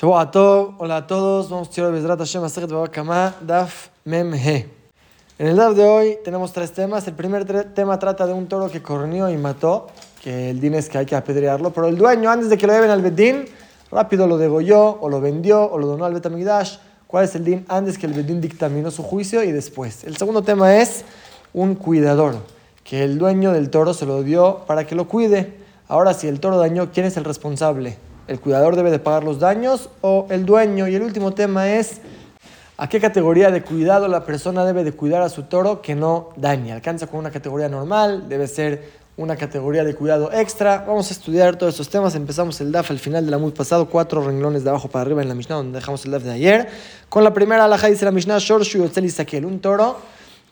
hola a todos, vamos a Bezrat Hashem Daf Mem He. En el Daf de hoy tenemos tres temas. El primer tema trata de un toro que corneó y mató, que el din es que hay que apedrearlo, pero el dueño antes de que lo lleven al Bedín, rápido lo degolló, o lo vendió, o lo donó al Betamigdash. ¿Cuál es el din antes que el Bedín dictaminó su juicio y después? El segundo tema es un cuidador, que el dueño del toro se lo dio para que lo cuide. Ahora, si el toro dañó, ¿quién es el responsable? El cuidador debe de pagar los daños o el dueño. Y el último tema es a qué categoría de cuidado la persona debe de cuidar a su toro que no dañe. Alcanza con una categoría normal, debe ser una categoría de cuidado extra. Vamos a estudiar todos estos temas. Empezamos el DAF al final del amud pasado, cuatro renglones de abajo para arriba en la Mishnah, donde dejamos el DAF de ayer. Con la primera alhaja dice la Mishnah, Shorshu un toro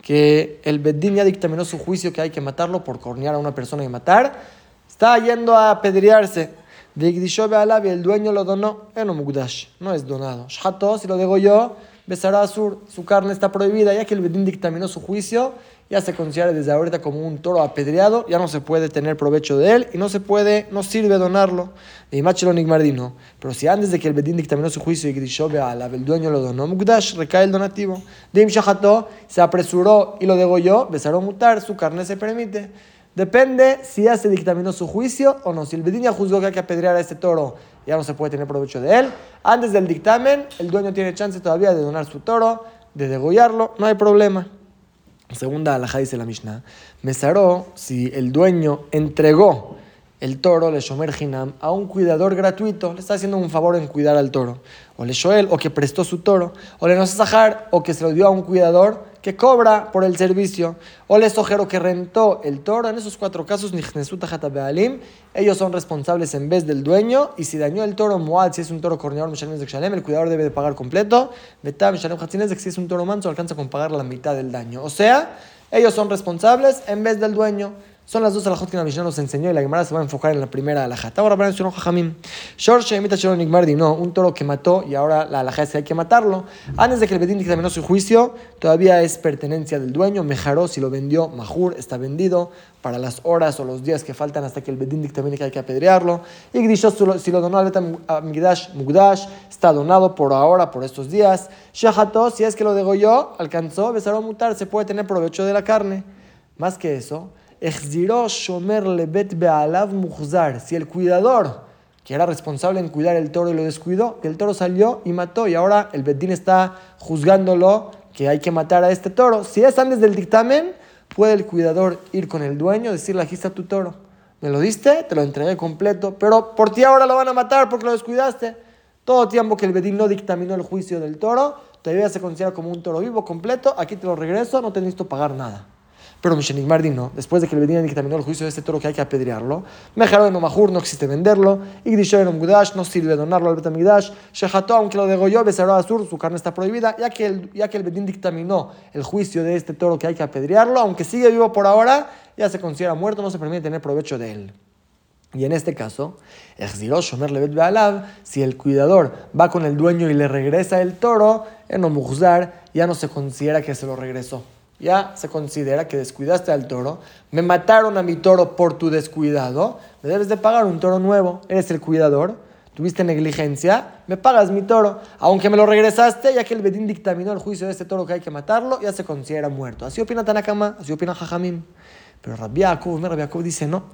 que el Beddin ya dictaminó su juicio que hay que matarlo por cornear a una persona y matar. Está yendo a apedrearse el dueño lo donó, en Mugdash, no es donado. Shato, si lo digo yo, besará su, su carne está prohibida, ya que el Bedín dictaminó su juicio, ya se considera desde ahorita como un toro apedreado, ya no se puede tener provecho de él y no se puede, no sirve donarlo. De Nigmardino. Pero si antes de que el Bedín dictaminó su juicio y el dueño lo donó, Mugdash, recae el donativo. De se apresuró y lo degolló, besará mutar, su carne se permite. Depende si ya se dictaminó su juicio o no. Si el Bedín juzgó que hay que apedrear a este toro, ya no se puede tener provecho de él. Antes del dictamen, el dueño tiene chance todavía de donar su toro, de degollarlo, no hay problema. Segunda alhaja dice la Mishnah. Mesaró, si el dueño entregó el toro, le shomer hinam, a un cuidador gratuito, le está haciendo un favor en cuidar al toro. O le shoel, o que prestó su toro. O le sajar, o que se lo dio a un cuidador que cobra por el servicio, o el sojero que rentó el toro, en esos cuatro casos, ellos son responsables en vez del dueño, y si dañó el toro muad, si es un toro corneador, el cuidador debe de pagar completo, si es un toro manso, alcanza con pagar la mitad del daño. O sea, ellos son responsables en vez del dueño. Son las dos alajot que la Mishnah nos enseñó y la Gemara se va a enfocar en la primera alajat. Ahora van a decir jajamim. No, un toro que mató y ahora la alajá es que hay que matarlo. Antes de que el Bedín dictaminó su juicio, todavía es pertenencia del dueño. Mejaró, si lo vendió, Mahur está vendido para las horas o los días que faltan hasta que el Bedín dictamine que hay que apedrearlo. Y Grishot, si lo donó al Migdash, Mugdash, está donado por ahora, por estos días. Shahato, si es que lo degolló, alcanzó, besaró mutar, se puede tener provecho de la carne. Más que eso, si el cuidador, que era responsable en cuidar el toro y lo descuidó, que el toro salió y mató y ahora el Bedín está juzgándolo que hay que matar a este toro. Si es antes del dictamen, puede el cuidador ir con el dueño, decirle, aquí está tu toro. Me lo diste, te lo entregué completo, pero por ti ahora lo van a matar porque lo descuidaste. Todo tiempo que el Bedín no dictaminó el juicio del toro, todavía se considera como un toro vivo completo, aquí te lo regreso, no te necesito pagar nada. Pero Mishenik Mardin no. Después de que le Bedín dictaminó el juicio de este toro que hay que apedrearlo, Mejaro en Omahur no existe venderlo, Igdisho en Omgudash no sirve donarlo al Betamigdash, Shehato, aunque lo degolló, Besaró Azur, su carne está prohibida, ya que, el, ya que el Bedín dictaminó el juicio de este toro que hay que apedrearlo, aunque sigue vivo por ahora, ya se considera muerto, no se permite tener provecho de él. Y en este caso, si el cuidador va con el dueño y le regresa el toro, en Omuzar ya no se considera que se lo regresó ya se considera que descuidaste al toro, me mataron a mi toro por tu descuidado, me debes de pagar un toro nuevo, eres el cuidador, tuviste negligencia, me pagas mi toro, aunque me lo regresaste, ya que el Bedín dictaminó el juicio de este toro que hay que matarlo, ya se considera muerto. Así opina Tanakama, así opina Jajamim. Pero Rabbi Yaakov, Rabbi Yaakov dice no.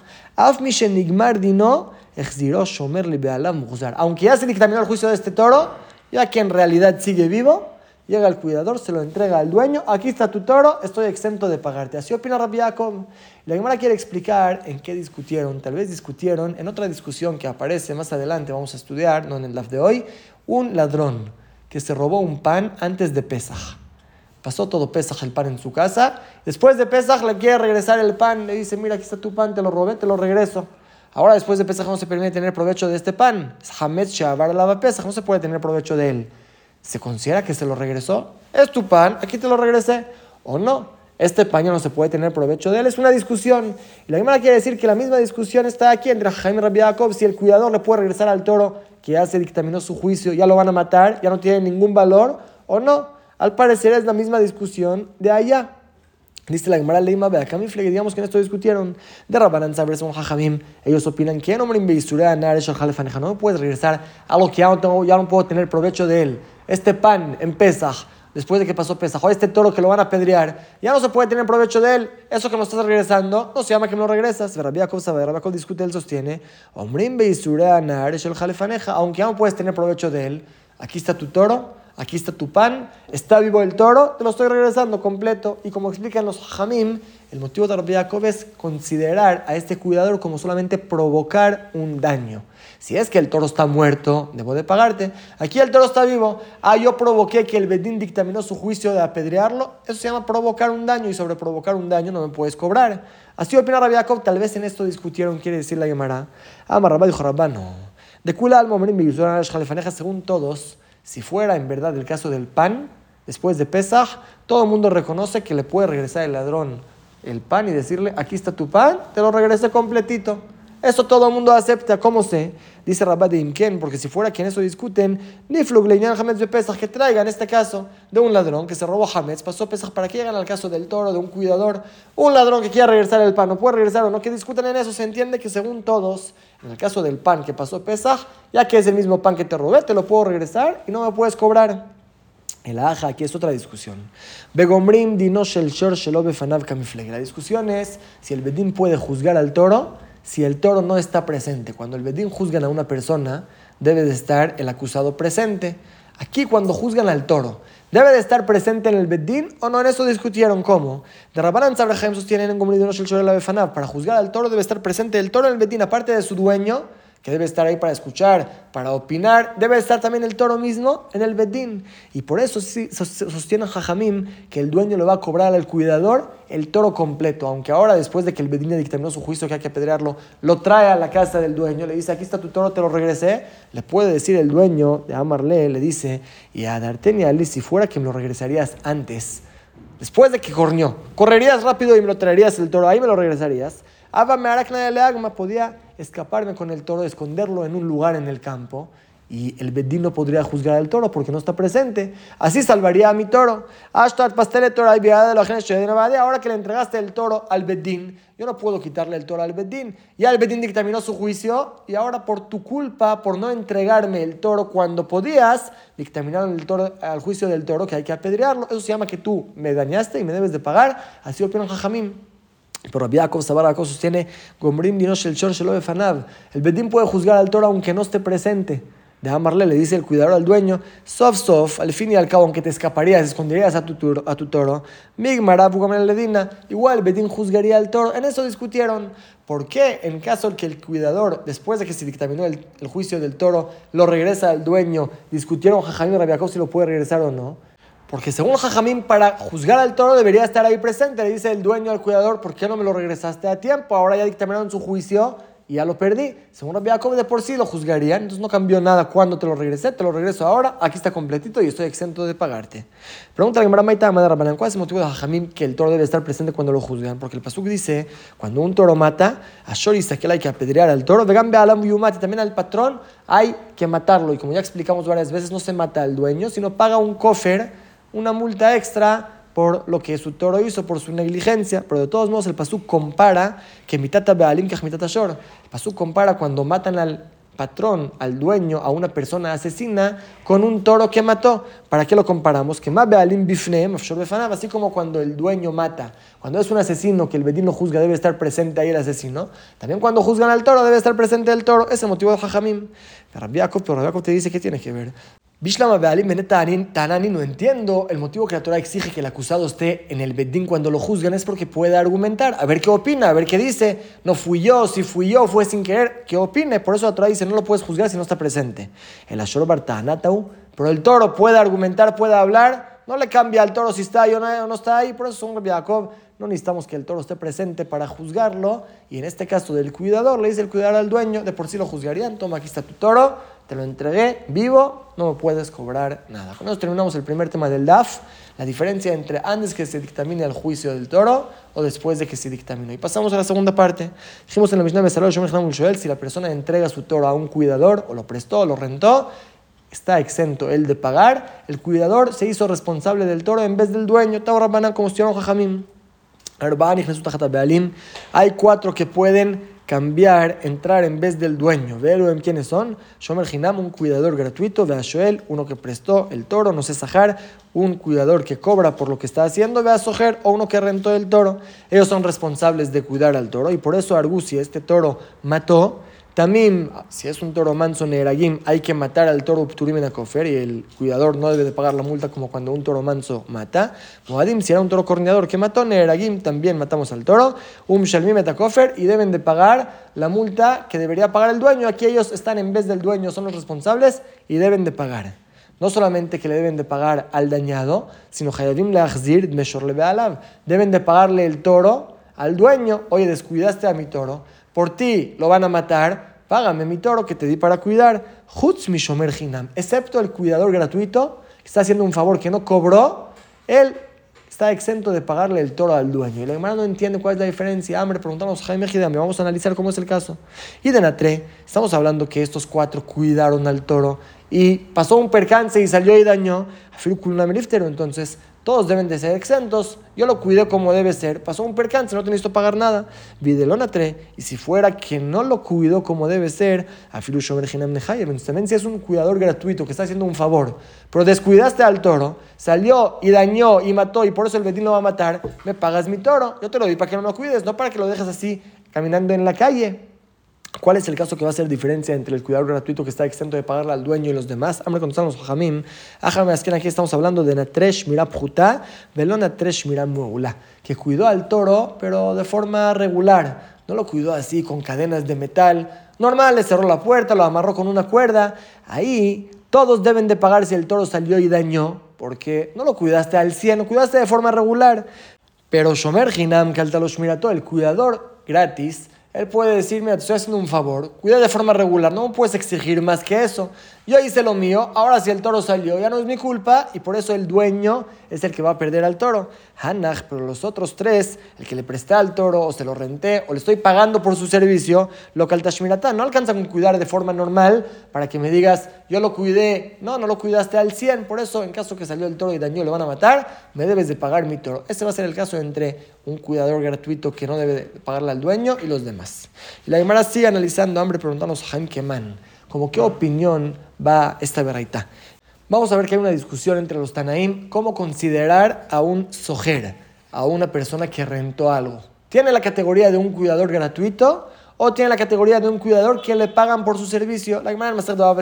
Aunque ya se dictaminó el juicio de este toro, ya que en realidad sigue vivo, Llega el cuidador, se lo entrega al dueño. Aquí está tu toro, estoy exento de pagarte. Así opina Rabbi Yaakov. La Gemara quiere explicar en qué discutieron. Tal vez discutieron en otra discusión que aparece más adelante, vamos a estudiar, no en el live de hoy. Un ladrón que se robó un pan antes de Pesach. Pasó todo Pesach el pan en su casa. Después de Pesach le quiere regresar el pan. Le dice, mira, aquí está tu pan, te lo robé, te lo regreso. Ahora después de Pesach no se permite tener provecho de este pan. Es Hametz Shavar Lava Pesach, no se puede tener provecho de él. ¿Se considera que se lo regresó? Es tu pan, aquí te lo regresé. ¿O no? Este pan no se puede tener provecho de él. Es una discusión. Y la misma quiere decir que la misma discusión está aquí entre Jaime Rabbi Jacob. Si el cuidador le puede regresar al toro que ya se dictaminó su juicio, ya lo van a matar, ya no tiene ningún valor, o no. Al parecer es la misma discusión de allá. Dice la Gemara Leima Beakamifle, digamos que en esto discutieron. De Rabbanan Sabres un Jajamim. Ellos opinan que no me no puedes regresar a lo que ya no, tengo, ya no puedo tener provecho de él. Este pan en Pesach, después de que pasó Pesach, o este toro que lo van a pedrear, ya no se puede tener provecho de él. Eso que no estás regresando, no se llama que no regresas. Rabia sabe, Rabia discute, él sostiene. Aunque no puedes tener provecho de él, aquí está tu toro aquí está tu pan, está vivo el toro, te lo estoy regresando completo. Y como explican los Jamim, el motivo de Rabbi Jacob es considerar a este cuidador como solamente provocar un daño. Si es que el toro está muerto, debo de pagarte. Aquí el toro está vivo. Ah, yo provoqué que el Bedín dictaminó su juicio de apedrearlo. Eso se llama provocar un daño y sobre provocar un daño no me puedes cobrar. Así opina Rabbi Jacob. Tal vez en esto discutieron, quiere decir la Gemara. Ah, Rabba dijo Rabba, no. De Kula al según todos, si fuera en verdad el caso del pan, después de Pesach, todo el mundo reconoce que le puede regresar el ladrón el pan y decirle, aquí está tu pan, te lo regresé completito. Eso todo el mundo acepta. ¿Cómo sé? Dice Rabbi de Imken, porque si fuera quien eso discuten, ni Hametz de Pesach, que traiga en este caso de un ladrón que se robó Hametz, pasó Pesach para que lleguen al caso del toro, de un cuidador, un ladrón que quiera regresar el pan, no puede regresar o no, que discutan en eso, se entiende que según todos, en el caso del pan que pasó Pesach, ya que es el mismo pan que te robé, te lo puedo regresar y no me puedes cobrar. El aja, aquí es otra discusión. Begomrim dinosh shor La discusión es si el bedín puede juzgar al toro si el toro no está presente. Cuando el bedín juzgan a una persona, debe de estar el acusado presente. Aquí cuando juzgan al toro, ¿debe de estar presente en el bedín o no? En eso discutieron cómo. De Rabbanan Sabrahem sostienen en la Para juzgar al toro debe estar presente el toro en el bedín, aparte de su dueño que debe estar ahí para escuchar, para opinar, debe estar también el toro mismo en el bedín. Y por eso sí, sostiene Jajamim que el dueño le va a cobrar al cuidador el toro completo, aunque ahora después de que el bedín dictaminó su juicio que hay que apedrearlo, lo trae a la casa del dueño, le dice, aquí está tu toro, te lo regresé, le puede decir el dueño de Amarle, le dice, y a Dartenia Ali, si fuera que me lo regresarías antes, después de que corrió, correrías rápido y me lo traerías el toro, ahí me lo regresarías. Abba me agma podía escaparme con el toro, esconderlo en un lugar en el campo y el bedín no podría juzgar al toro porque no está presente. Así salvaría a mi toro. Ahora que le entregaste el toro al bedín, yo no puedo quitarle el toro al bedín. Ya el bedín dictaminó su juicio y ahora por tu culpa, por no entregarme el toro cuando podías, dictaminaron el toro, al juicio del toro que hay que apedrearlo. Eso se llama que tú me dañaste y me debes de pagar. Así opina Jajamim. Pero Rabbi Yaakov Sabar sostiene, Gomrim el El Bedín puede juzgar al toro aunque no esté presente. De amarle, le dice el cuidador al dueño, sof sof, al fin y al cabo, aunque te escaparías, esconderías a tu, toro, a tu toro, igual el Bedín juzgaría al toro. En eso discutieron. ¿Por qué en caso de que el cuidador, después de que se dictaminó el, juicio del toro, lo regresa al dueño, discutieron Jajamín Rabbi si lo puede regresar o no? Porque según Jajamín, para juzgar al toro debería estar ahí presente. Le dice el dueño al cuidador, ¿por qué no me lo regresaste a tiempo? Ahora ya dictaminaron su juicio y ya lo perdí. Según Rabbi Jacob, de por sí lo juzgarían, entonces no cambió nada cuando te lo regresé, te lo regreso ahora, aquí está completito y estoy exento de pagarte. Pregunta la Gemara Maita Rabbanan, ¿cuál es el motivo de Jajamín que el toro debe estar presente cuando lo juzgan? Porque el Pasuk dice, cuando un toro mata, a Shori que hay que apedrear al toro, vegan alam yumati, también al patrón hay que matarlo. Y como ya explicamos varias veces, no se mata al dueño, sino paga un cofer una multa extra por lo que su toro hizo, por su negligencia. Pero de todos modos, el Pasuk compara que mitata bealim que mitata shor. El Pasuk compara cuando matan al patrón, al dueño, a una persona asesina, con un toro que mató. ¿Para qué lo comparamos? Que más bealim bifneem, así como cuando el dueño mata. Cuando es un asesino que el bedín juzga, debe estar presente ahí el asesino. También cuando juzgan al toro, debe estar presente el toro. Ese motivo de Jajamim. Pero te dice, ¿qué tiene que ver? Bishlama Bealim Tanani, no entiendo el motivo que la Torah exige que el acusado esté en el Bedín cuando lo juzgan es porque puede argumentar, a ver qué opina, a ver qué dice. No fui yo, si fui yo, fue sin querer, que opine. Por eso la Torah dice, no lo puedes juzgar si no está presente. El Ashor Bartanatau, pero el toro puede argumentar, puede hablar, no le cambia al toro si está ahí o no, está ahí. Por eso, un Jacob, no necesitamos que el toro esté presente para juzgarlo. Y en este caso del cuidador, le dice el cuidador al dueño, de por sí lo juzgarían. Toma, aquí está tu toro te lo entregué vivo, no me puedes cobrar nada. Con eso terminamos el primer tema del DAF, la diferencia entre antes que se dictamine el juicio del toro o después de que se dictaminó. Y pasamos a la segunda parte. Dijimos en la Mishnah Shoel, si la persona entrega su toro a un cuidador, o lo prestó, o lo rentó, está exento él de pagar. El cuidador se hizo responsable del toro en vez del dueño. Taurabana como Jajamim. Hay cuatro que pueden cambiar, entrar en vez del dueño. ¿Ven quiénes son? Shomer Hinam, un cuidador gratuito. Shoel, uno que prestó el toro. No sé, Sahar, un cuidador que cobra por lo que está haciendo. Sojer, o uno que rentó el toro. Ellos son responsables de cuidar al toro. Y por eso Argusi, este toro, mató también, si es un toro manso neragim, hay que matar al toro Pturim en Akofer y el cuidador no debe de pagar la multa como cuando un toro manso mata. Moadim, si era un toro corneador que mató neragim, también matamos al toro. Um Shalmim Etakofer y deben de pagar la multa que debería pagar el dueño. Aquí ellos están en vez del dueño, son los responsables y deben de pagar. No solamente que le deben de pagar al dañado, sino deben de pagarle el toro al dueño. Oye, descuidaste a mi toro por ti lo van a matar, págame mi toro que te di para cuidar. Hutz mi shomer excepto el cuidador gratuito, que está haciendo un favor que no cobró, él está exento de pagarle el toro al dueño. Y la hermana no entiende cuál es la diferencia. Hambre, preguntamos Jaime Gidam, vamos a analizar cómo es el caso. Y de Natre, estamos hablando que estos cuatro cuidaron al toro y pasó un percance y salió y dañó a Entonces, todos deben de ser exentos. Yo lo cuidé como debe ser. Pasó un percance, no te necesito pagar nada. Videlonatre. Y si fuera que no lo cuidó como debe ser, también si es un cuidador gratuito que está haciendo un favor, pero descuidaste al toro, salió y dañó y mató y por eso el vecino lo va a matar, me pagas mi toro. Yo te lo di para que no lo cuides, no para que lo dejes así caminando en la calle. ¿Cuál es el caso que va a hacer diferencia entre el cuidador gratuito que está exento de pagarle al dueño y los demás? Hambre los Jamim. aquí estamos hablando de Natresh Mirabjuta, Velo Natresh Muula, que cuidó al toro, pero de forma regular. No lo cuidó así, con cadenas de metal. Normal, le cerró la puerta, lo amarró con una cuerda. Ahí todos deben de pagar si el toro salió y dañó, porque no lo cuidaste al 100, lo cuidaste de forma regular. Pero Shomer Hinam, Kaltalosh Mirato, el cuidador gratis, él puede decir, mira, te estoy haciendo un favor, cuida de forma regular, no puedes exigir más que eso. Yo hice lo mío, ahora si el toro salió ya no es mi culpa y por eso el dueño es el que va a perder al toro. Hanach, pero los otros tres, el que le presté al toro o se lo renté o le estoy pagando por su servicio, lo tashmirata no alcanzan a cuidar de forma normal para que me digas, yo lo cuidé, no, no lo cuidaste al 100, por eso en caso que salió el toro y dañó, le van a matar, me debes de pagar mi toro. Ese va a ser el caso entre un cuidador gratuito que no debe pagarle al dueño y los demás. Y la Gemara sigue analizando, hambre, preguntarnos a Haim Keman, como qué opinión va esta veraita. Vamos a ver que hay una discusión entre los Tanaim, cómo considerar a un sojer, a una persona que rentó algo. ¿Tiene la categoría de un cuidador gratuito o tiene la categoría de un cuidador que le pagan por su servicio? La Gemara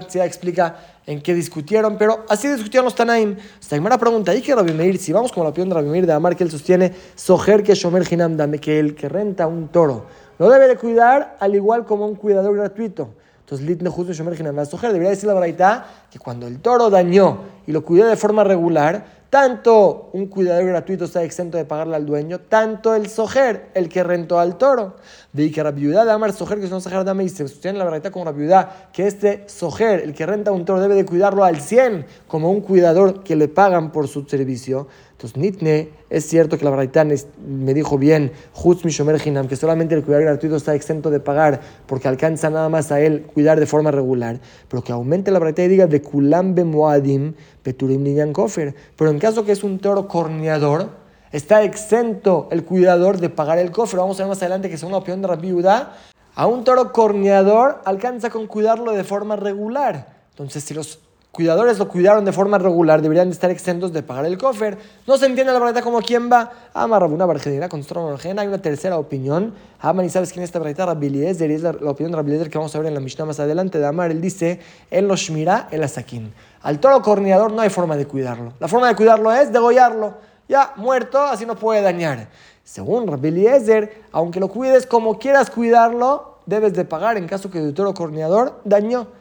ya explica en qué discutieron, pero así discutieron los Tanaim. La Gemara pregunta, ¿y qué Rabbi Meir? Si vamos con la opinión de Rabbi Meir de Amar, que él sostiene, sojer que Shomer Hinam, que el que renta un toro, lo debe de cuidar al igual como un cuidador gratuito. Entonces, Litne Justo debería decir la verdad que cuando el toro dañó y lo cuidó de forma regular, tanto un cuidador gratuito está exento de pagarle al dueño, tanto el sojer, el que rentó al toro. De que la viuda de Amar Sojer, que es un sojer de y se sostiene la verdad con viuda, que este sojer, el que renta un toro, debe de cuidarlo al 100 como un cuidador que le pagan por su servicio. Entonces, Nitne, es cierto que la Braitán me dijo bien, que solamente el cuidar gratuito está exento de pagar porque alcanza nada más a él cuidar de forma regular, pero que aumente la Braitán y diga de Kulambe Moadim, Peturim Kofer. Pero en caso que es un toro corneador, está exento el cuidador de pagar el cofre. Vamos a ver más adelante que según la opinión de la viuda, a un toro corneador alcanza con cuidarlo de forma regular. Entonces, si los cuidadores lo cuidaron de forma regular, deberían estar exentos de pagar el cofre. No se entiende la verdad como quién va. Ama Rabuna Barjedina, con Hay una tercera opinión. Ama, ¿y sabes quién es esta verdad? Rabiliezer, es la, opinión de Rabiliezer que vamos a ver en la Mishnah más adelante de Amar. Él dice, él lo shmira el asaquín. Al toro corneador no hay forma de cuidarlo. La forma de cuidarlo es degollarlo. Ya, muerto, así no puede dañar. Según Rabiliezer, aunque lo cuides como quieras cuidarlo, debes de pagar en caso que el toro corneador dañó.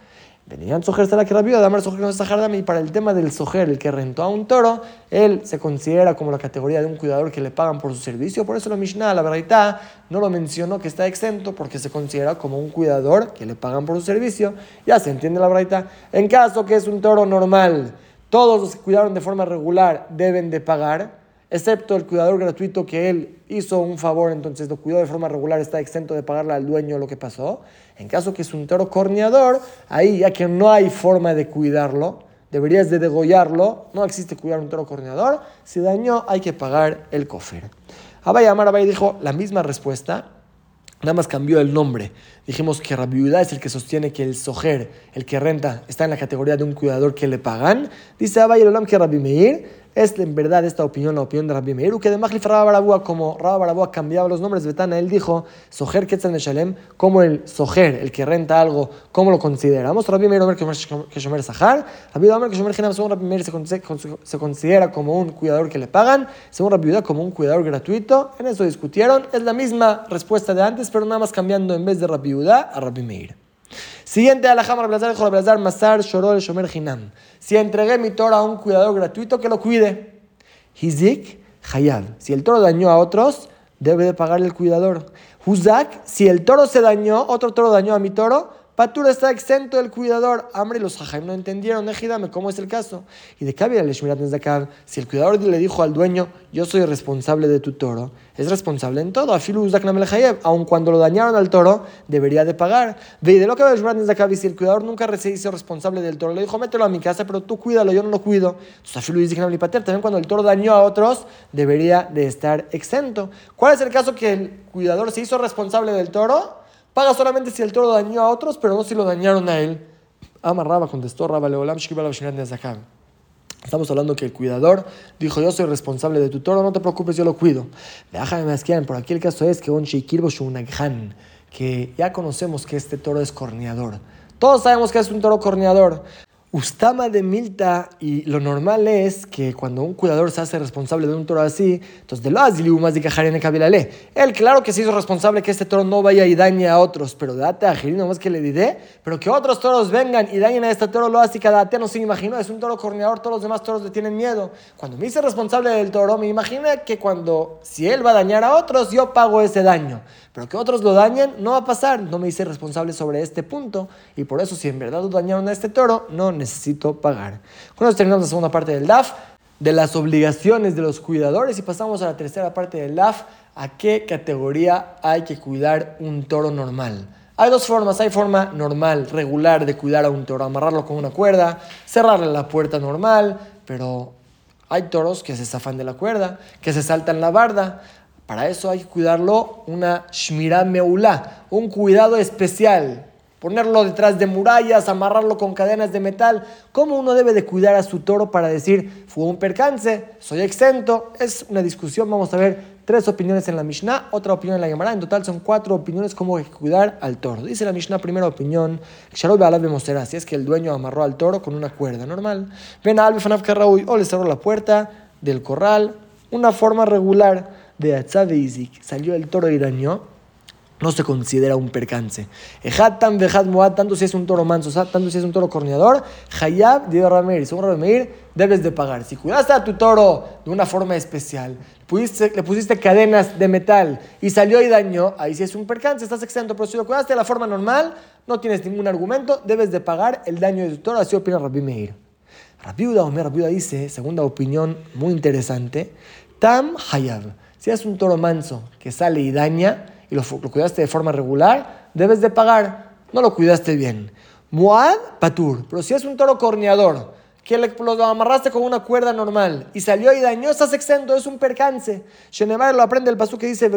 Venían sojer la que rabió, damar sojer no y para el tema del sojer, el que rentó a un toro, él se considera como la categoría de un cuidador que le pagan por su servicio, por eso la Mishnah, la verdad, no lo mencionó que está exento porque se considera como un cuidador que le pagan por su servicio, ya se entiende la verdad. En caso que es un toro normal, todos los que cuidaron de forma regular deben de pagar, excepto el cuidador gratuito que él hizo un favor, entonces lo cuidó de forma regular, está exento de pagarle al dueño lo que pasó. En caso que es un toro corneador, ahí ya que no hay forma de cuidarlo, deberías de degollarlo, no existe cuidar un toro corneador, si dañó hay que pagar el cofre. Abay Amar Abay dijo la misma respuesta, Nada más cambió el nombre. Dijimos que Rabiudá es el que sostiene que el sojer, el que renta, está en la categoría de un cuidador que le pagan. Dice Abay Olam que Rabbi Meir es en verdad esta opinión la opinión de Rabbi Meir, que de Mahlif Rabba como Rabba Barabúa cambiaba los nombres de Betana, él dijo, Soher Ketzal Meshalem, como el Soher, el que renta algo, ¿cómo lo consideramos? Rabbi Meir Omer que Sahar, Rabbi Omer que Shomer según Rabbi Meir se considera como un cuidador que le pagan, según Rabbi Uda como un cuidador gratuito, en eso discutieron, es la misma respuesta de antes, pero nada más cambiando en vez de Rabbi Uda a Rabbi Meir. Siguiente alajam Rablazar, Rablazar, Masar, Shorol, Shomer Hinam. Si entregué mi toro a un cuidador gratuito, que lo cuide. Hizik, Hayab. Si el toro dañó a otros, debe de pagar el cuidador. Huzak, si el toro se dañó, otro toro dañó a mi toro, Patura está exento del cuidador. Hambre, los jajaim no entendieron, ejidame, ¿cómo es el caso? Y de Kabir al si el cuidador le dijo al dueño, yo soy responsable de tu toro, es responsable en todo. Afilu aun cuando lo dañaron al toro, debería de pagar. Ve de lo que de si el cuidador nunca se hizo responsable del toro, le dijo, mételo a mi casa, pero tú cuídalo, yo no lo cuido. Entonces, Afilu también cuando el toro dañó a otros, debería de estar exento. ¿Cuál es el caso que el cuidador se hizo responsable del toro? Paga solamente si el toro dañó a otros, pero no si lo dañaron a él. Amarraba, contestó Rabba Leolam Estamos hablando que el cuidador dijo, yo soy responsable de tu toro, no te preocupes, yo lo cuido. Por aquí el caso es que un que ya conocemos que este toro es corneador. Todos sabemos que es un toro corneador. Ustama de Milta, y lo normal es que cuando un cuidador se hace responsable de un toro así, entonces de lo más de Él, claro que se hizo responsable que este toro no vaya y dañe a otros, pero date a Jirino más que le diré, pero que otros toros vengan y dañen a este toro, lo hace cada no se imaginó, es un toro corneador, todos los demás toros le tienen miedo. Cuando me hice responsable del toro, me imaginé que cuando, si él va a dañar a otros, yo pago ese daño, pero que otros lo dañen, no va a pasar, no me hice responsable sobre este punto, y por eso si en verdad lo dañaron a este toro, no necesito pagar. Con eso terminamos la segunda parte del DAF, de las obligaciones de los cuidadores y pasamos a la tercera parte del DAF, a qué categoría hay que cuidar un toro normal. Hay dos formas, hay forma normal, regular de cuidar a un toro, amarrarlo con una cuerda, cerrarle la puerta normal, pero hay toros que se zafan de la cuerda, que se saltan la barda. Para eso hay que cuidarlo una shmirah meulá, un cuidado especial ponerlo detrás de murallas, amarrarlo con cadenas de metal. ¿Cómo uno debe de cuidar a su toro para decir, fue un percance, soy exento? Es una discusión, vamos a ver tres opiniones en la Mishnah, otra opinión en la Gemara. En total son cuatro opiniones cómo cuidar al toro. Dice la Mishnah, primera opinión, si es que el dueño amarró al toro con una cuerda normal. Ven a Albefanaf o le cerró la puerta del corral, una forma regular de Atzav Salió el toro dañó no se considera un percance. Ejatan vejat moad, tanto si es un toro manso, tanto si es un toro corneador, hayab de Rameir, según Rameir, debes de pagar. Si cuidaste a tu toro de una forma especial, le pusiste cadenas de metal y salió y dañó, ahí sí es un percance, estás exento. Pero si lo cuidaste de la forma normal, no tienes ningún argumento, debes de pagar el daño de tu toro. Así opina Rabbi Meir. Rabiuda Omer Rabiuda dice, segunda opinión muy interesante, Tam Hayab. Si es un toro manso que sale y daña, y lo, cuidaste de forma regular, debes de pagar. No lo cuidaste bien. Muad, patur. Pero si es un toro corneador, que lo amarraste con una cuerda normal y salió y dañó, estás exento, es un percance. Shenemar lo aprende el pasú que dice,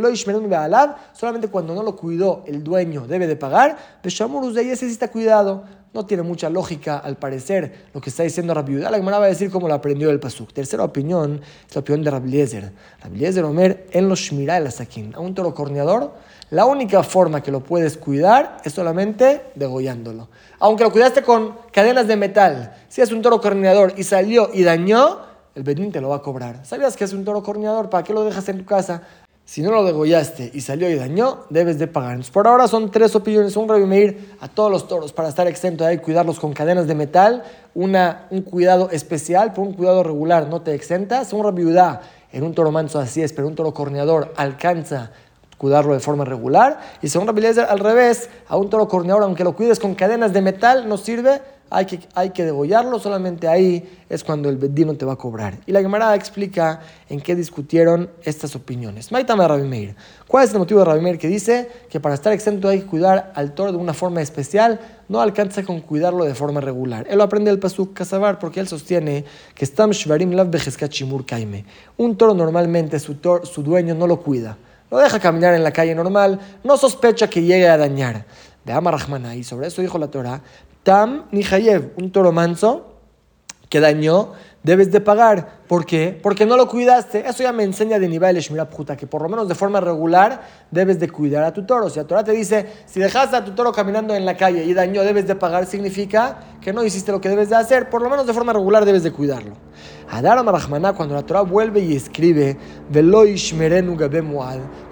solamente cuando no lo cuidó el dueño debe de pagar. Beshamurus de ahí necesita cuidado. No tiene mucha lógica, al parecer, lo que está diciendo Rabbi La Gemara va a decir cómo lo aprendió el Pasuk. Tercera opinión es la opinión de Rabbi Eliezer. Rabbi Eliezer Omer en los Shmirá el. A un toro corneador, la única forma que lo puedes cuidar es solamente degollándolo. Aunque lo cuidaste con cadenas de metal, si es un toro corneador y salió y dañó, el Bedín te lo va a cobrar. ¿Sabías que es un toro corneador? ¿Para qué lo dejas en tu casa? Si no lo degollaste y salió y dañó, debes de pagar. por ahora son tres opiniones. Un Meir a todos los toros para estar exento de cuidarlos con cadenas de metal. Una, un cuidado especial, por un cuidado regular no te exentas. Un Rabiudá en un toro manso así es, pero un toro corneador alcanza cuidarlo de forma regular. Y según Rabbi al revés, a un toro corneador, aunque lo cuides con cadenas de metal, no sirve, hay que, hay degollarlo, solamente ahí es cuando el bedino te va a cobrar. Y la Gemara explica en qué discutieron estas opiniones. Maitama Rabbi Meir. ¿Cuál es el motivo de Rabbi Meir que dice que para estar exento hay que cuidar al toro de una forma especial? No alcanza con cuidarlo de forma regular. Él lo aprende del Pasuk Kazabar porque él sostiene que Stam Shvarim Lav Kaime. Un toro normalmente su, su dueño no lo cuida. Lo deja caminar en la calle normal, no sospecha que llegue a dañar. De Amar y sobre eso dijo la Torah, Tam Nihayev, un toro manso que dañó, debes de pagar. ¿Por qué? Porque no lo cuidaste. Eso ya me enseña de nivel Shmira que por lo menos de forma regular debes de cuidar a tu toro. Si la Torah te dice, si dejaste a tu toro caminando en la calle y dañó, debes de pagar, significa que no hiciste lo que debes de hacer. Por lo menos de forma regular debes de cuidarlo. Adar Marahmaná, cuando la Torah vuelve y escribe,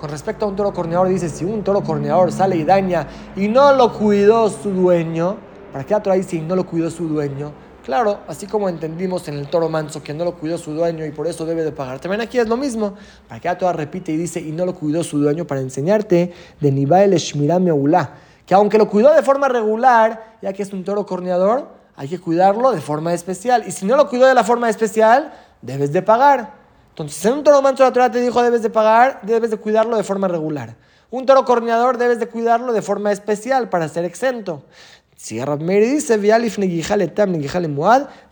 con respecto a un toro corneador, dice, si un toro corneador sale y daña y no lo cuidó su dueño, ¿Para qué la Torah dice y no lo cuidó su dueño? Claro, así como entendimos en el toro manso que no lo cuidó su dueño y por eso debe de pagar. También aquí es lo mismo. Para que la Torah repite y dice y no lo cuidó su dueño para enseñarte de Nibael Shmirame Que aunque lo cuidó de forma regular, ya que es un toro corneador, hay que cuidarlo de forma especial. Y si no lo cuidó de la forma especial, debes de pagar. Entonces, en un toro manso la Torah te dijo debes de pagar, debes de cuidarlo de forma regular. Un toro corneador debes de cuidarlo de forma especial para ser exento. Rab Meir dice,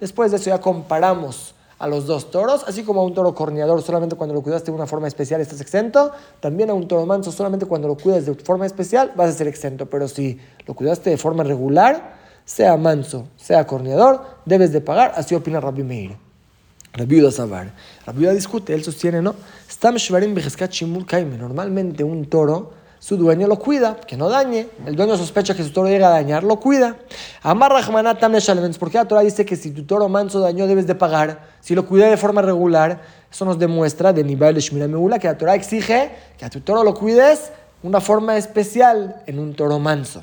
después de eso ya comparamos a los dos toros, así como a un toro corneador solamente cuando lo cuidaste de una forma especial estás exento, también a un toro manso solamente cuando lo cuidas de forma especial vas a ser exento, pero si lo cuidaste de forma regular, sea manso, sea corneador, debes de pagar, así opina Rabbi Meir. Rabbi Sabar. Rabbi discute, él sostiene, ¿no? Normalmente un toro su dueño lo cuida, que no dañe. El dueño sospecha que su toro llega a dañar, lo cuida. Amar porque la Torah dice que si tu toro manso dañó debes de pagar. Si lo cuida de forma regular, eso nos demuestra de nivel de Shmira Meula que la Torah exige que a tu toro lo cuides de una forma especial en un toro manso.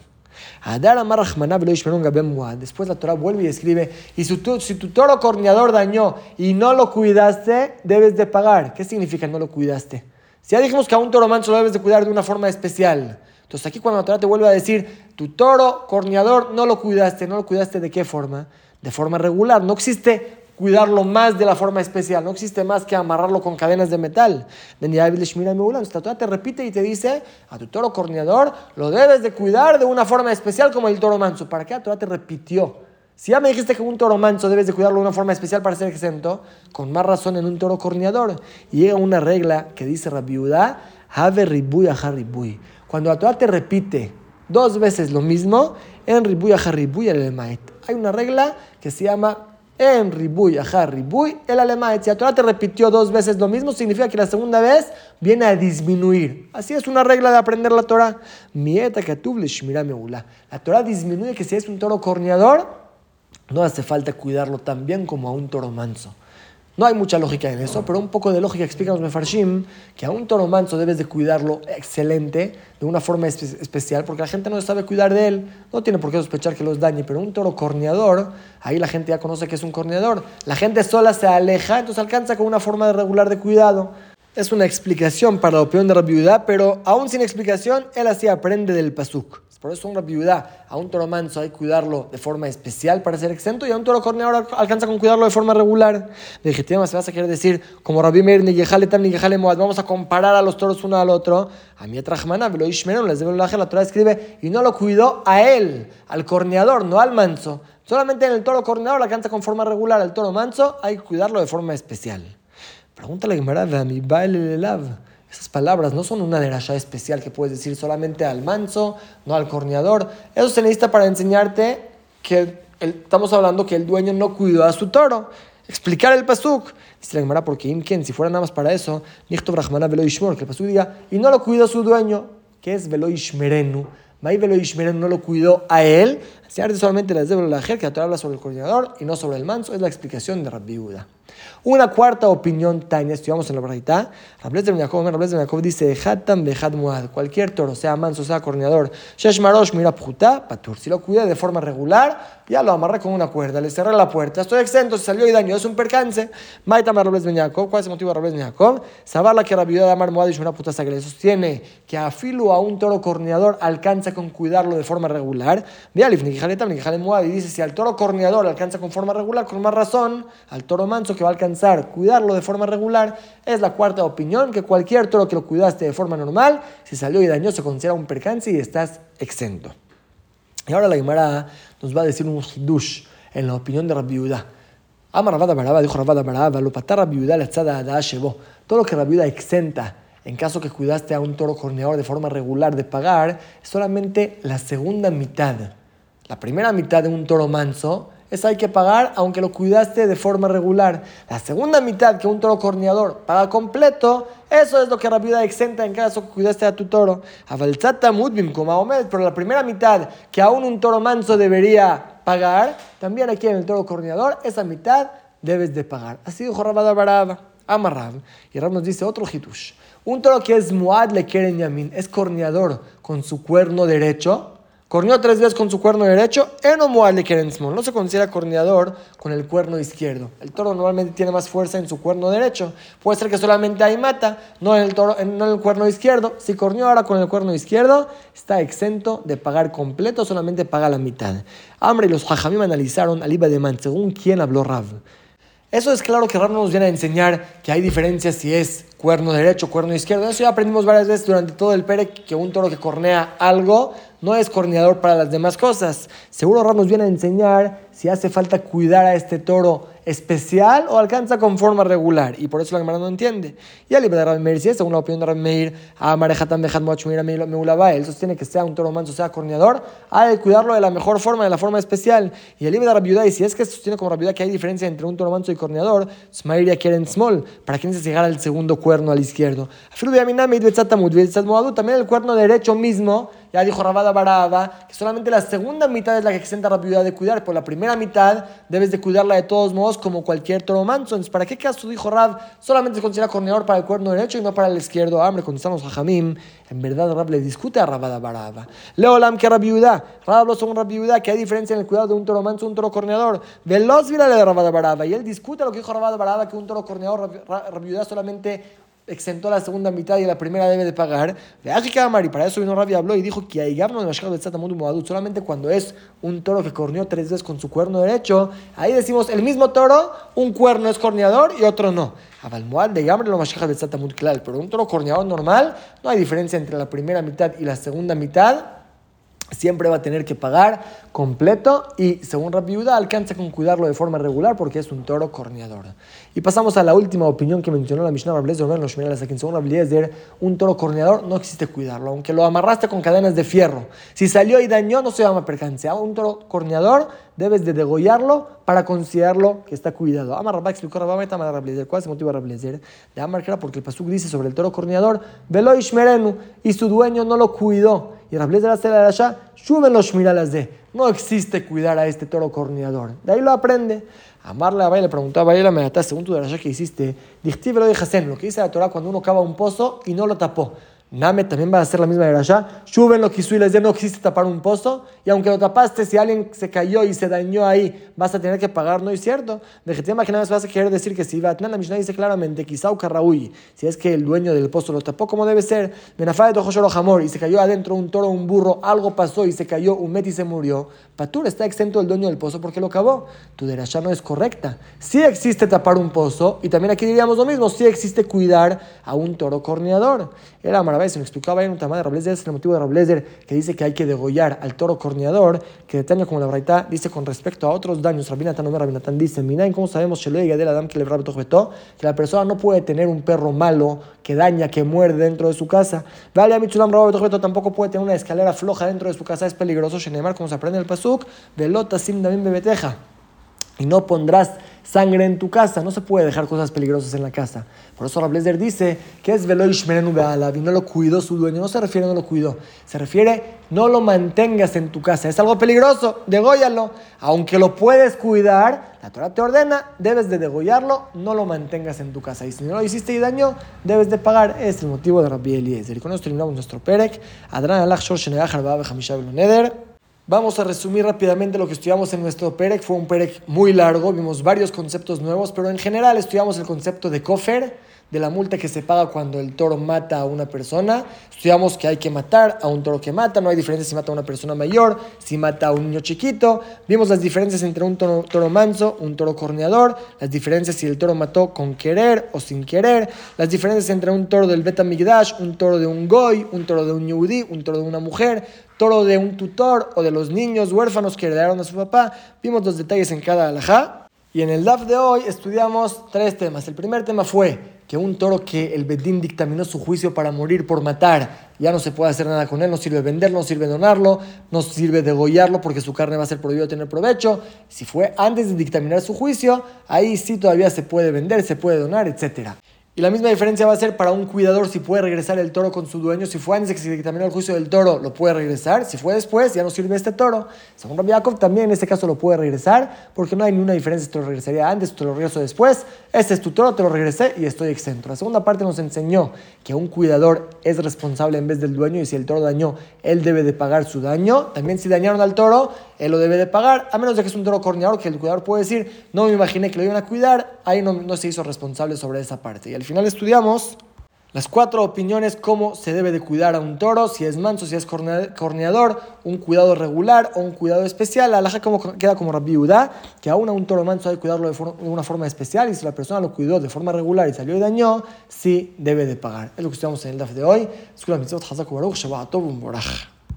Después la Torah vuelve y escribe, y si tu, si tu toro corneador dañó y no lo cuidaste, debes de pagar. ¿Qué significa no lo cuidaste? Si ya dijimos que a un toro manso lo debes de cuidar de una forma especial. Entonces aquí cuando la Torah te vuelve a decir, tu toro corneador no lo cuidaste, no lo cuidaste de qué forma? De forma regular. No existe cuidarlo más de la forma especial. No existe más que amarrarlo con cadenas de metal. De la Torah te repite y te dice, a tu toro corneador lo debes de cuidar de una forma especial como el toro manso. ¿Para qué la te repitió? Si ya me dijiste que un toro manso debes de cuidarlo de una forma especial para ser exento, con más razón en un toro corneador. Y llega una regla que dice Rabiudá, Have ribuy a Cuando la Torah te repite dos veces lo mismo, en ribuy a ribuy el alemait. Hay una regla que se llama en ribuy a ribuy el alemait. Si la Torah te repitió dos veces lo mismo, significa que la segunda vez viene a disminuir. Así es una regla de aprender la Torah. Mieta La Torah disminuye que si es un toro corneador, no hace falta cuidarlo tan bien como a un toro manso. No hay mucha lógica en eso, pero un poco de lógica explica los mefarshim que a un toro manso debes de cuidarlo excelente, de una forma especial, porque la gente no sabe cuidar de él, no tiene por qué sospechar que los dañe, pero un toro corneador, ahí la gente ya conoce que es un corneador. La gente sola se aleja, entonces alcanza con una forma regular de cuidado. Es una explicación para la opinión de la viuda, pero aún sin explicación, él así aprende del pasuk. Por eso una viuda a un toro manso hay que cuidarlo de forma especial para ser exento y a un toro corneador alcanza con cuidarlo de forma regular. Legítima se vas a querer decir, como Rabbi Meir, ni Tam, ni Moad, vamos a comparar a los toros uno al otro. A mi Trajmana, lo les debe la Torah escribe, y no lo cuidó a él, al corneador, no al manso. Solamente en el toro corneador alcanza con forma regular, el toro manso hay que cuidarlo de forma especial. Pregúntale a mi baile lav. Esas palabras no son una derasha especial que puedes decir solamente al manso, no al corneador. Eso se necesita para enseñarte que estamos hablando que el dueño no cuidó a su toro. Explicar el pasuk. Dice la Gemara, porque Imken, si fuera nada más para eso, Nichto Brahmana Velo que el pasuk diga, y no lo cuidó su dueño, que es Velo Ishmerenu. Mai Velo Ishmerenu no lo cuidó a él. Si solamente las de la que habla sobre el coordinador y no sobre el manso, es la explicación de Rabbi Uda. Una cuarta opinión, Tania, estudiamos en la verdad. Rablez de Jacob, Rablez de Jacob dice, Hatam Behad Muad, cualquier toro, sea manso, sea corneador, Shesh Marosh, mira patur. Si lo cuida de forma regular, ya lo amarré con una cuerda, le cerré la puerta, estoy exento, se salió y daño, es un percance. Maitama Rablez de Jacob, ¿cuál es el motivo de Rablez de Jacob? Sabar la que de Amar Muad y una puta le sostiene que a filo a un toro corneador alcanza con cuidarlo de forma regular. Ve Alif, ni Muad, y dice, si al toro corneador alcanza con forma regular, con más razón, al toro manso que va a alcanzar cuidarlo de forma regular, es la cuarta opinión, que cualquier toro que lo cuidaste de forma normal, si salió y dañó, se considera un percance y estás exento. Y ahora la Guimara nos va a decir un hidush en la opinión de Rabbi Yehuda. Ama Rabada Baraba, dijo Rabada Baraba, lo patar Rabbi Yehuda la tzada Shebo. Todo lo que Rabbi Yehuda exenta en caso que cuidaste a un toro corneador de forma regular de pagar, es solamente la segunda mitad. La primera mitad de un toro manso eso hay que pagar aunque lo cuidaste de forma regular. La segunda mitad que un toro corneador paga completo, eso es lo que Rabbi exenta en caso que cuidaste a tu toro. Pero la primera mitad que aún un toro manso debería pagar, también aquí en el toro corneador, esa mitad debes de pagar. Así dijo Rabada Baraba, Amarrab. Y Rab nos dice otro hitush. Un toro que es muad le quieren yamin, es corneador con su cuerno derecho Corneó tres veces con su cuerno derecho, no se considera corneador con el cuerno izquierdo. El toro normalmente tiene más fuerza en su cuerno derecho. Puede ser que solamente ahí mata, no en el, cuerno izquierdo. Si corneó ahora con el cuerno izquierdo, está exento de pagar completo, solamente paga la mitad. Hambre y los hajamim analizaron al de Man, según quién habló Rav. Eso es claro que Rav nos viene a enseñar que hay diferencias si es cuerno derecho, cuerno izquierdo. Eso ya aprendimos varias veces durante todo el pere que un toro que cornea algo no es corneador para las demás cosas. Seguro Rav nos viene a enseñar si hace falta cuidar a este toro especial o alcanza con forma regular. Y por eso la cámara no entiende. Y al de Rabbi Meir, si es según la opinión de Rabbi Meir, a Marejatan Bejat Moachumir Meulaba, él sostiene que sea un toro manso, sea corneador, ha de cuidarlo de la mejor forma, de la forma especial. Y el de Rabbi y si es que sostiene como Rabbi que hay diferencia entre un toro manso y corneador, Smairia quieren small, para que se llegar al segundo cuerno al izquierdo. También el cuerno derecho mismo ya dijo Rabada Baraba que solamente la segunda mitad es la que exenta la de cuidar, pero la primera mitad debes de cuidarla de todos modos como cualquier toro manso. ¿para qué caso dijo Rab? Solamente se considera corneador para el cuerno derecho y no para el izquierdo. Hambre, contestamos a Jamim. En verdad, Rab le discute a Rabada Baraba. Leolam que Rabiuda. Rab habló sobre Rabiuda, que hay diferencia en el cuidado de un toro manso un toro corneador. Veloz le de Rabada Baraba. Y él discute lo que dijo Rabada Baraba, que un toro corneador, Rabiuda solamente exentó la segunda mitad y la primera debe de pagar. Y para eso vino Rabia habló y dijo que solamente cuando es un toro que corneó tres veces con su cuerno derecho. Ahí decimos el mismo toro, un cuerno es corneador y otro no. Pero un toro corneador normal, no hay diferencia entre la primera mitad y la segunda mitad siempre va a tener que pagar completo y según Rabiuda alcanza con cuidarlo de forma regular porque es un toro corneador. Y pasamos a la última opinión que mencionó la Mishnah Rablezer, según Rablezer, un toro corneador no existe cuidarlo, aunque lo amarraste con cadenas de fierro. Si salió y dañó no se llama percance. Un toro corneador debes de degollarlo para considerarlo que está cuidado. Amar explicó Rabba Rablezer. ¿Cuál es el motivo de Rablezer? De Amar porque el Pasuk dice sobre el toro corneador, Velo Ishmerenu, y su dueño no lo cuidó. Y Rablezer hace la allá, suben los miralas de. No existe cuidar a este toro corneador. De ahí lo aprende. Amarle a le preguntaba a me según tu de que hiciste, lo lo que dice la Torah cuando uno cava un pozo y no lo tapó. Name también va a hacer la misma de allá. Shuben lo que y les no existe tapar un pozo. Y aunque lo tapaste, si alguien se cayó y se dañó ahí, vas a tener que pagar, ¿no es cierto? De que te vas a querer decir que si va la Mishnah dice claramente, quizá si es que el dueño del pozo lo tapó como debe ser, Benafá de Jamor y se cayó adentro un toro, un burro, algo pasó y se cayó, un met y se murió. Patur está exento el dueño del pozo porque lo cavó. Tu derashá no es correcta. Sí existe tapar un pozo y también aquí diríamos lo mismo, sí existe cuidar a un toro corneador. Era maravilla, se me explicaba en un tamaño de Rablezer, es el motivo de Rablezer que dice que hay que degollar al toro corneador, que detaña como la braita dice con respecto a otros daños. Rabinatan no Rabinatan dice, Minain, ¿cómo sabemos que la persona no puede tener un perro malo que daña, que muerde dentro de su casa? Vale, a Mitzulam tampoco puede tener una escalera floja dentro de su casa, es peligroso. Shenemar, como se aprende el pasuk, velota sim también bebeteja. Y no pondrás sangre en tu casa. No se puede dejar cosas peligrosas en la casa. Por eso Rablezer dice que es Veloish Merenu y no lo cuidó su dueño. No se refiere no lo cuidó. Se refiere no lo mantengas en tu casa. Es algo peligroso, degóyalo. Aunque lo puedes cuidar, la Torah te ordena, debes de degollarlo, no lo mantengas en tu casa. Y si no lo hiciste y daño, debes de pagar. Es el motivo de Rabbi Eliezer. Y con esto terminamos nuestro Perek. Adran alach shor Vamos a resumir rápidamente lo que estudiamos en nuestro Perec. Fue un Perec muy largo, vimos varios conceptos nuevos, pero en general estudiamos el concepto de Kofer, de la multa que se paga cuando el toro mata a una persona. Estudiamos que hay que matar a un toro que mata, no hay diferencia si mata a una persona mayor, si mata a un niño chiquito. Vimos las diferencias entre un toro, toro manso, un toro corneador, las diferencias si el toro mató con querer o sin querer, las diferencias entre un toro del Betamigdash, un toro de un goy, un toro de un yudí, un toro de una mujer, toro de un tutor o de los niños huérfanos que heredaron a su papá. Vimos los detalles en cada alajá. Y en el DAF de hoy estudiamos tres temas. El primer tema fue que un toro que el Bedín dictaminó su juicio para morir por matar, ya no se puede hacer nada con él, no sirve venderlo, no sirve donarlo, no sirve degollarlo porque su carne va a ser prohibido tener provecho. Si fue antes de dictaminar su juicio, ahí sí todavía se puede vender, se puede donar, etcétera. Y la misma diferencia va a ser para un cuidador si puede regresar el toro con su dueño. Si fue antes de que se dictaminó el juicio del toro, lo puede regresar. Si fue después, ya no sirve este toro. Según Rabbi Yaakov, también en este caso lo puede regresar, porque no hay ninguna diferencia si te lo regresaría antes o te lo regreso después. Este es tu toro, te lo regresé y estoy exento. La segunda parte nos enseñó que un cuidador es responsable en vez del dueño y si el toro dañó, él debe de pagar su daño. También si dañaron al toro, él lo debe de pagar, a menos de que es un toro corneador que el cuidador puede decir, no me imaginé que lo iban a cuidar, ahí no, no se hizo responsable sobre esa parte. Y al final estudiamos las cuatro opiniones, cómo se debe de cuidar a un toro, si es manso, si es corneador, un cuidado regular o un cuidado especial. La alaja como, queda como Rabbi Udá, que aún a un toro manso hay que cuidarlo de, de, una forma especial y si la persona lo cuidó de forma regular y salió y dañó, sí debe de pagar. Es lo que estudiamos en el DAF de hoy.